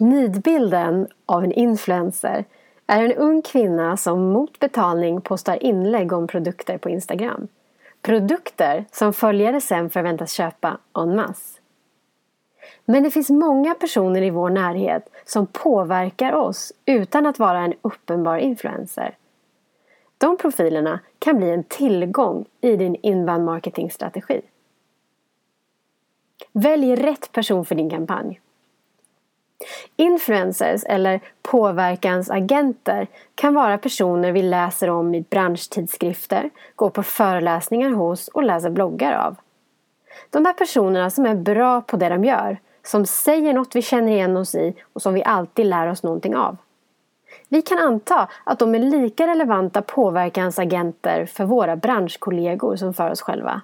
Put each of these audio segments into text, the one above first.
Nidbilden av en influencer är en ung kvinna som mot betalning postar inlägg om produkter på Instagram. Produkter som följare sen förväntas köpa en masse. Men det finns många personer i vår närhet som påverkar oss utan att vara en uppenbar influencer. De profilerna kan bli en tillgång i din inbound marketingstrategi. Välj rätt person för din kampanj. Influencers eller påverkansagenter kan vara personer vi läser om i branschtidskrifter, går på föreläsningar hos och läser bloggar av. De där personerna som är bra på det de gör, som säger något vi känner igen oss i och som vi alltid lär oss någonting av. Vi kan anta att de är lika relevanta påverkansagenter för våra branschkollegor som för oss själva.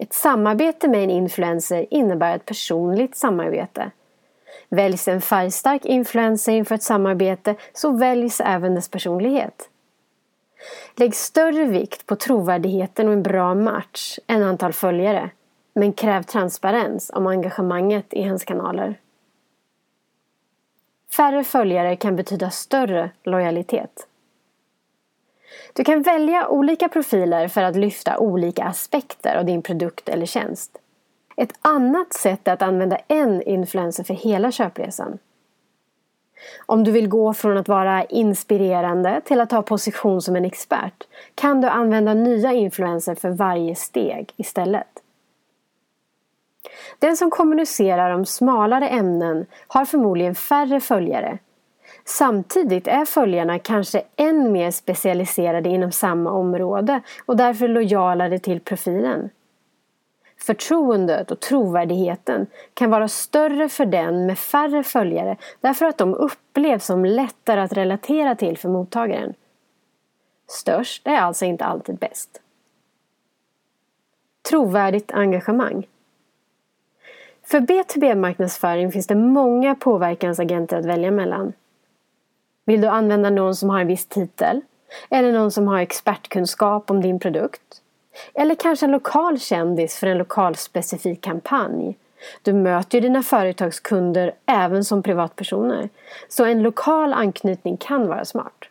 Ett samarbete med en influencer innebär ett personligt samarbete Väljs en färgstark influencer inför ett samarbete så väljs även dess personlighet. Lägg större vikt på trovärdigheten och en bra match än antal följare. Men kräv transparens om engagemanget i hans kanaler. Färre följare kan betyda större lojalitet. Du kan välja olika profiler för att lyfta olika aspekter av din produkt eller tjänst. Ett annat sätt är att använda en influencer för hela köpresan. Om du vill gå från att vara inspirerande till att ta position som en expert kan du använda nya influenser för varje steg istället. Den som kommunicerar om smalare ämnen har förmodligen färre följare. Samtidigt är följarna kanske än mer specialiserade inom samma område och därför lojalare till profilen. Förtroendet och trovärdigheten kan vara större för den med färre följare därför att de upplevs som lättare att relatera till för mottagaren. Störst är alltså inte alltid bäst. Trovärdigt engagemang. För B2B-marknadsföring finns det många påverkansagenter att välja mellan. Vill du använda någon som har en viss titel? Eller någon som har expertkunskap om din produkt? Eller kanske en lokal kändis för en lokal specifik kampanj. Du möter ju dina företagskunder även som privatpersoner. Så en lokal anknytning kan vara smart.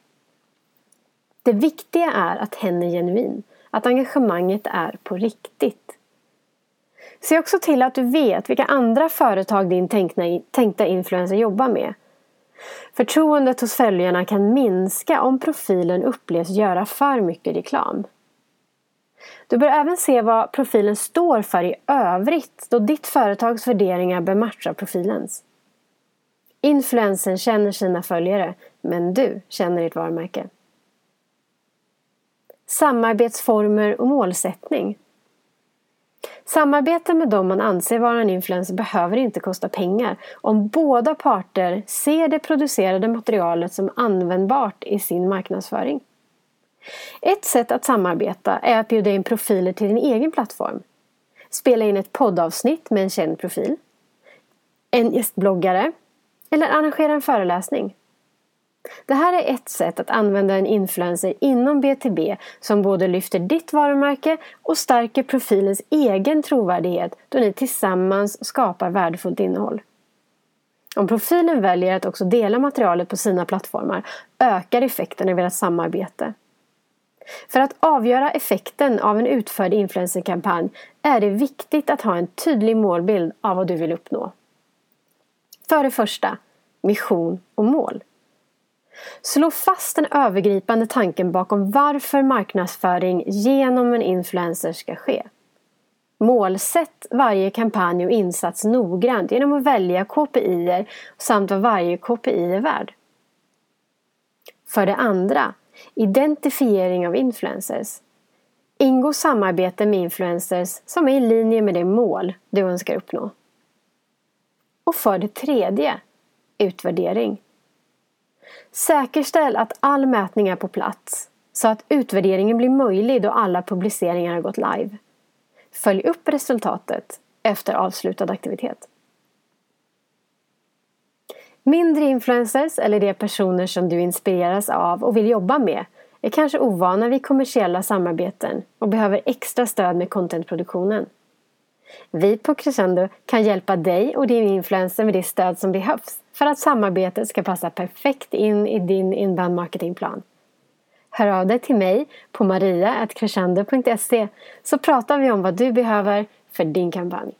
Det viktiga är att hen är genuin. Att engagemanget är på riktigt. Se också till att du vet vilka andra företag din tänkta influencer jobbar med. Förtroendet hos följarna kan minska om profilen upplevs göra för mycket reklam. Du bör även se vad profilen står för i övrigt då ditt företags värderingar bör matcha profilens. Influensen känner sina följare, men du känner ditt varumärke. Samarbetsformer och målsättning. Samarbete med dem man anser vara en influencer behöver inte kosta pengar om båda parter ser det producerade materialet som användbart i sin marknadsföring. Ett sätt att samarbeta är att bjuda in profiler till din egen plattform. Spela in ett poddavsnitt med en känd profil. En gästbloggare. Eller arrangera en föreläsning. Det här är ett sätt att använda en influencer inom BTB som både lyfter ditt varumärke och stärker profilens egen trovärdighet då ni tillsammans skapar värdefullt innehåll. Om profilen väljer att också dela materialet på sina plattformar ökar effekten av ert samarbete. För att avgöra effekten av en utförd influencerkampanj är det viktigt att ha en tydlig målbild av vad du vill uppnå. För det första, mission och mål. Slå fast den övergripande tanken bakom varför marknadsföring genom en influencer ska ske. Målsätt varje kampanj och insats noggrant genom att välja KPI samt vad varje KPI är värd. För det andra, Identifiering av influencers. Ingå samarbete med influencers som är i linje med det mål du önskar uppnå. Och för det tredje, utvärdering. Säkerställ att all mätning är på plats så att utvärderingen blir möjlig då alla publiceringar har gått live. Följ upp resultatet efter avslutad aktivitet. Mindre influencers, eller de personer som du inspireras av och vill jobba med, är kanske ovana vid kommersiella samarbeten och behöver extra stöd med contentproduktionen. Vi på Crescendo kan hjälpa dig och din influencer med det stöd som behövs för att samarbetet ska passa perfekt in i din inbound marketingplan. Hör av dig till mig på maria.crescendo.se så pratar vi om vad du behöver för din kampanj.